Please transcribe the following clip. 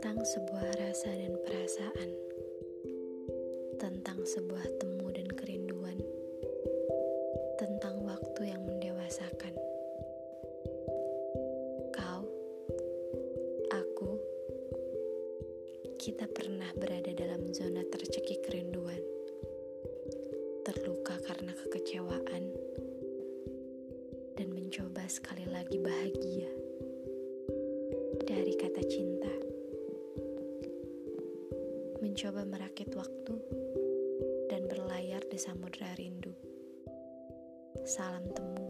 tentang sebuah rasa dan perasaan, tentang sebuah temu dan kerinduan, tentang waktu yang mendewasakan. Kau, aku, kita pernah berada dalam zona tercekik kerinduan, terluka karena kekecewaan, dan mencoba sekali lagi bahagia. Dari kata cinta. Mencoba merakit waktu dan berlayar di samudera rindu. Salam temu.